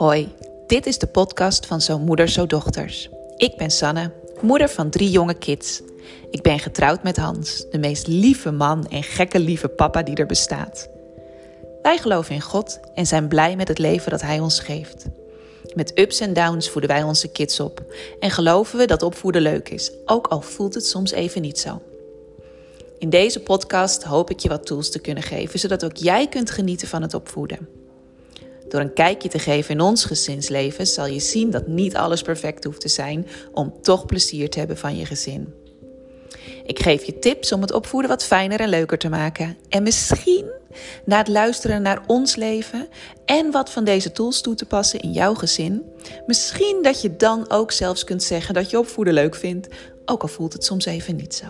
Hoi, dit is de podcast van Zo Moeder, Zo Dochters. Ik ben Sanne, moeder van drie jonge kids. Ik ben getrouwd met Hans, de meest lieve man en gekke lieve papa die er bestaat. Wij geloven in God en zijn blij met het leven dat Hij ons geeft. Met ups en downs voeden wij onze kids op en geloven we dat opvoeden leuk is, ook al voelt het soms even niet zo. In deze podcast hoop ik je wat tools te kunnen geven, zodat ook jij kunt genieten van het opvoeden. Door een kijkje te geven in ons gezinsleven zal je zien dat niet alles perfect hoeft te zijn om toch plezier te hebben van je gezin. Ik geef je tips om het opvoeden wat fijner en leuker te maken. En misschien na het luisteren naar ons leven en wat van deze tools toe te passen in jouw gezin, misschien dat je dan ook zelfs kunt zeggen dat je opvoeden leuk vindt, ook al voelt het soms even niet zo.